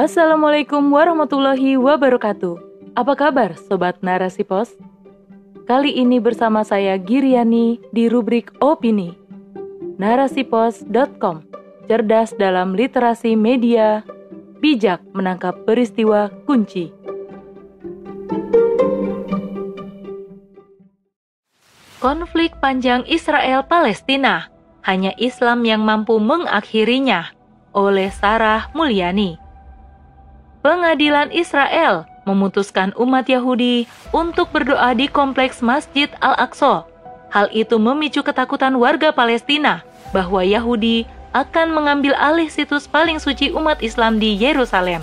Assalamualaikum warahmatullahi wabarakatuh. Apa kabar Sobat Narasi Pos? Kali ini bersama saya Giriani di rubrik Opini. Narasipos.com Cerdas dalam literasi media, bijak menangkap peristiwa kunci. Konflik panjang Israel-Palestina, hanya Islam yang mampu mengakhirinya, oleh Sarah Mulyani. Pengadilan Israel memutuskan umat Yahudi untuk berdoa di kompleks Masjid Al-Aqsa. Hal itu memicu ketakutan warga Palestina bahwa Yahudi akan mengambil alih situs paling suci umat Islam di Yerusalem.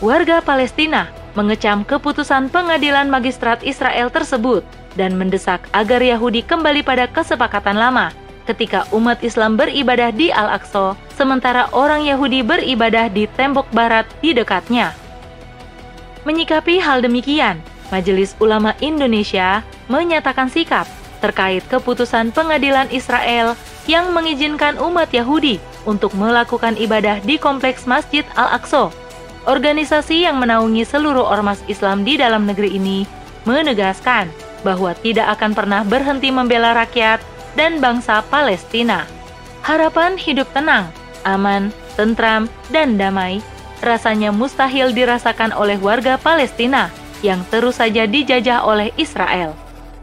Warga Palestina mengecam keputusan pengadilan magistrat Israel tersebut dan mendesak agar Yahudi kembali pada kesepakatan lama ketika umat Islam beribadah di Al-Aqsa, sementara orang Yahudi beribadah di tembok barat di dekatnya. Menyikapi hal demikian, Majelis Ulama Indonesia menyatakan sikap terkait keputusan pengadilan Israel yang mengizinkan umat Yahudi untuk melakukan ibadah di kompleks Masjid Al-Aqsa. Organisasi yang menaungi seluruh ormas Islam di dalam negeri ini menegaskan bahwa tidak akan pernah berhenti membela rakyat dan bangsa Palestina. Harapan hidup tenang, aman, tentram, dan damai rasanya mustahil dirasakan oleh warga Palestina yang terus saja dijajah oleh Israel.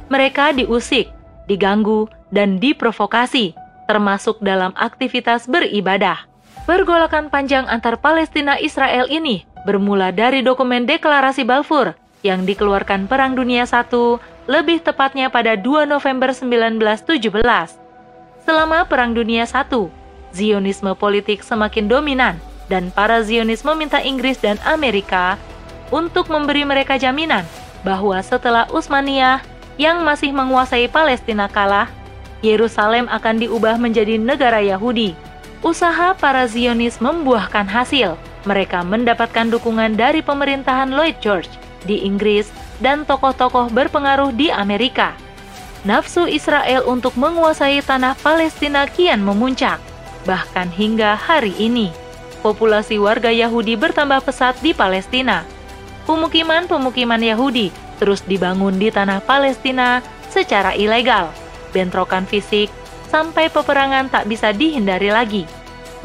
Mereka diusik, diganggu, dan diprovokasi, termasuk dalam aktivitas beribadah. Pergolakan panjang antar Palestina Israel ini bermula dari dokumen deklarasi Balfour yang dikeluarkan Perang Dunia I lebih tepatnya pada 2 November 1917. Selama Perang Dunia I, Zionisme politik semakin dominan dan para Zionis meminta Inggris dan Amerika untuk memberi mereka jaminan bahwa setelah Utsmaniyah yang masih menguasai Palestina kalah, Yerusalem akan diubah menjadi negara Yahudi. Usaha para Zionis membuahkan hasil. Mereka mendapatkan dukungan dari pemerintahan Lloyd George di Inggris dan tokoh-tokoh berpengaruh di Amerika. Nafsu Israel untuk menguasai tanah Palestina kian memuncak, bahkan hingga hari ini. Populasi warga Yahudi bertambah pesat di Palestina. Pemukiman-pemukiman Yahudi terus dibangun di tanah Palestina secara ilegal. Bentrokan fisik sampai peperangan tak bisa dihindari lagi.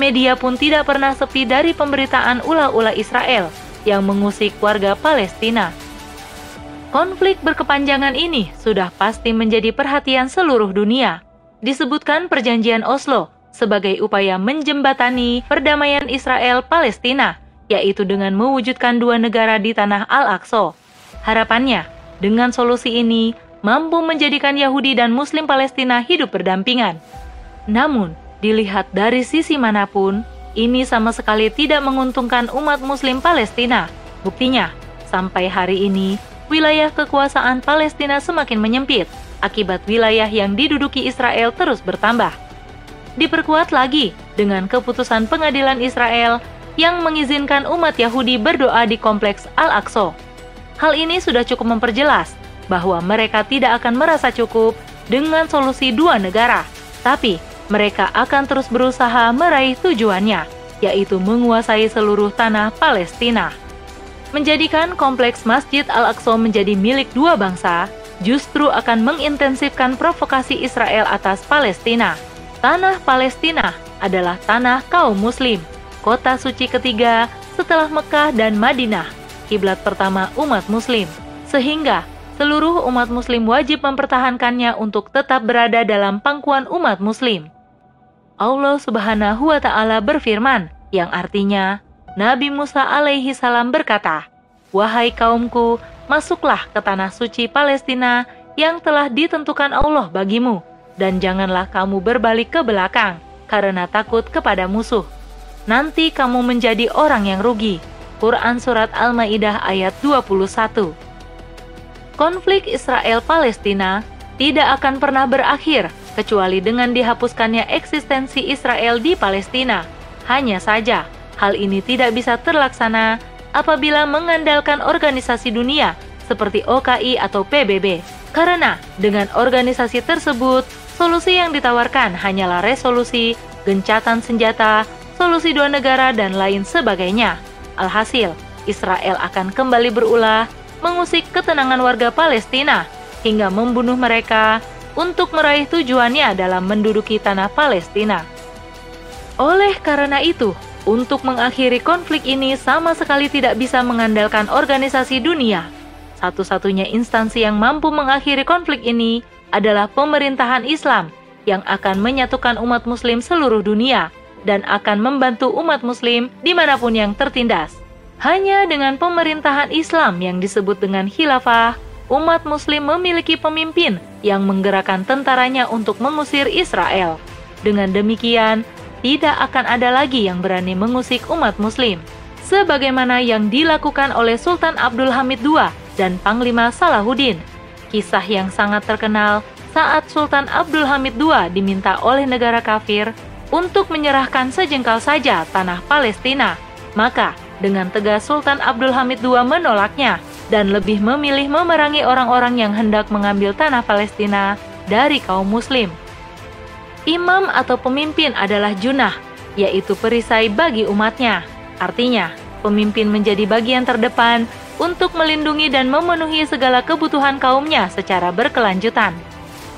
Media pun tidak pernah sepi dari pemberitaan ulah-ulah Israel yang mengusik warga Palestina. Konflik berkepanjangan ini sudah pasti menjadi perhatian seluruh dunia. Disebutkan Perjanjian Oslo sebagai upaya menjembatani perdamaian Israel-Palestina, yaitu dengan mewujudkan dua negara di tanah Al-Aqsa. Harapannya, dengan solusi ini mampu menjadikan Yahudi dan Muslim Palestina hidup berdampingan. Namun, dilihat dari sisi mana pun, ini sama sekali tidak menguntungkan umat Muslim Palestina. Buktinya, sampai hari ini wilayah kekuasaan Palestina semakin menyempit akibat wilayah yang diduduki Israel terus bertambah. Diperkuat lagi dengan keputusan pengadilan Israel yang mengizinkan umat Yahudi berdoa di kompleks Al-Aqsa. Hal ini sudah cukup memperjelas bahwa mereka tidak akan merasa cukup dengan solusi dua negara, tapi mereka akan terus berusaha meraih tujuannya, yaitu menguasai seluruh tanah Palestina menjadikan kompleks Masjid Al-Aqsa menjadi milik dua bangsa, justru akan mengintensifkan provokasi Israel atas Palestina. Tanah Palestina adalah tanah kaum muslim, kota suci ketiga setelah Mekah dan Madinah, kiblat pertama umat muslim. Sehingga seluruh umat muslim wajib mempertahankannya untuk tetap berada dalam pangkuan umat muslim. Allah Subhanahu wa taala berfirman yang artinya Nabi Musa alaihi salam berkata, Wahai kaumku, masuklah ke tanah suci Palestina yang telah ditentukan Allah bagimu, dan janganlah kamu berbalik ke belakang karena takut kepada musuh. Nanti kamu menjadi orang yang rugi. Quran Surat Al-Ma'idah ayat 21 Konflik Israel-Palestina tidak akan pernah berakhir kecuali dengan dihapuskannya eksistensi Israel di Palestina. Hanya saja, Hal ini tidak bisa terlaksana apabila mengandalkan organisasi dunia seperti OKI atau PBB. Karena dengan organisasi tersebut, solusi yang ditawarkan hanyalah resolusi, gencatan senjata, solusi dua negara, dan lain sebagainya. Alhasil, Israel akan kembali berulah mengusik ketenangan warga Palestina hingga membunuh mereka untuk meraih tujuannya dalam menduduki tanah Palestina. Oleh karena itu, untuk mengakhiri konflik ini sama sekali tidak bisa mengandalkan organisasi dunia. Satu-satunya instansi yang mampu mengakhiri konflik ini adalah pemerintahan Islam yang akan menyatukan umat muslim seluruh dunia dan akan membantu umat muslim di mana pun yang tertindas. Hanya dengan pemerintahan Islam yang disebut dengan khilafah, umat muslim memiliki pemimpin yang menggerakkan tentaranya untuk mengusir Israel. Dengan demikian, tidak akan ada lagi yang berani mengusik umat muslim. Sebagaimana yang dilakukan oleh Sultan Abdul Hamid II dan Panglima Salahuddin. Kisah yang sangat terkenal saat Sultan Abdul Hamid II diminta oleh negara kafir untuk menyerahkan sejengkal saja tanah Palestina. Maka, dengan tegas Sultan Abdul Hamid II menolaknya dan lebih memilih memerangi orang-orang yang hendak mengambil tanah Palestina dari kaum muslim. Imam atau pemimpin adalah junah, yaitu perisai bagi umatnya. Artinya, pemimpin menjadi bagian terdepan untuk melindungi dan memenuhi segala kebutuhan kaumnya secara berkelanjutan.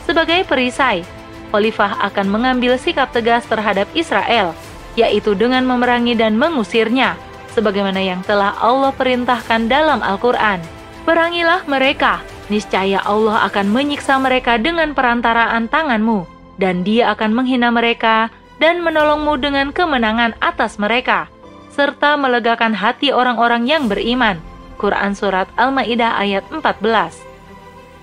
Sebagai perisai, Khalifah akan mengambil sikap tegas terhadap Israel, yaitu dengan memerangi dan mengusirnya, sebagaimana yang telah Allah perintahkan dalam Al-Quran. Perangilah mereka, niscaya Allah akan menyiksa mereka dengan perantaraan tanganmu dan dia akan menghina mereka dan menolongmu dengan kemenangan atas mereka, serta melegakan hati orang-orang yang beriman. Quran Surat Al-Ma'idah ayat 14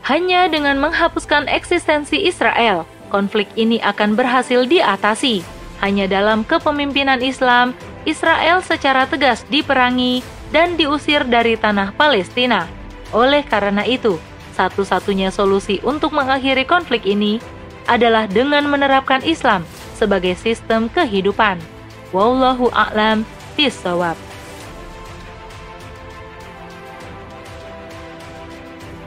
Hanya dengan menghapuskan eksistensi Israel, konflik ini akan berhasil diatasi. Hanya dalam kepemimpinan Islam, Israel secara tegas diperangi dan diusir dari tanah Palestina. Oleh karena itu, satu-satunya solusi untuk mengakhiri konflik ini adalah dengan menerapkan Islam sebagai sistem kehidupan. Wallahu a'lam bishawab.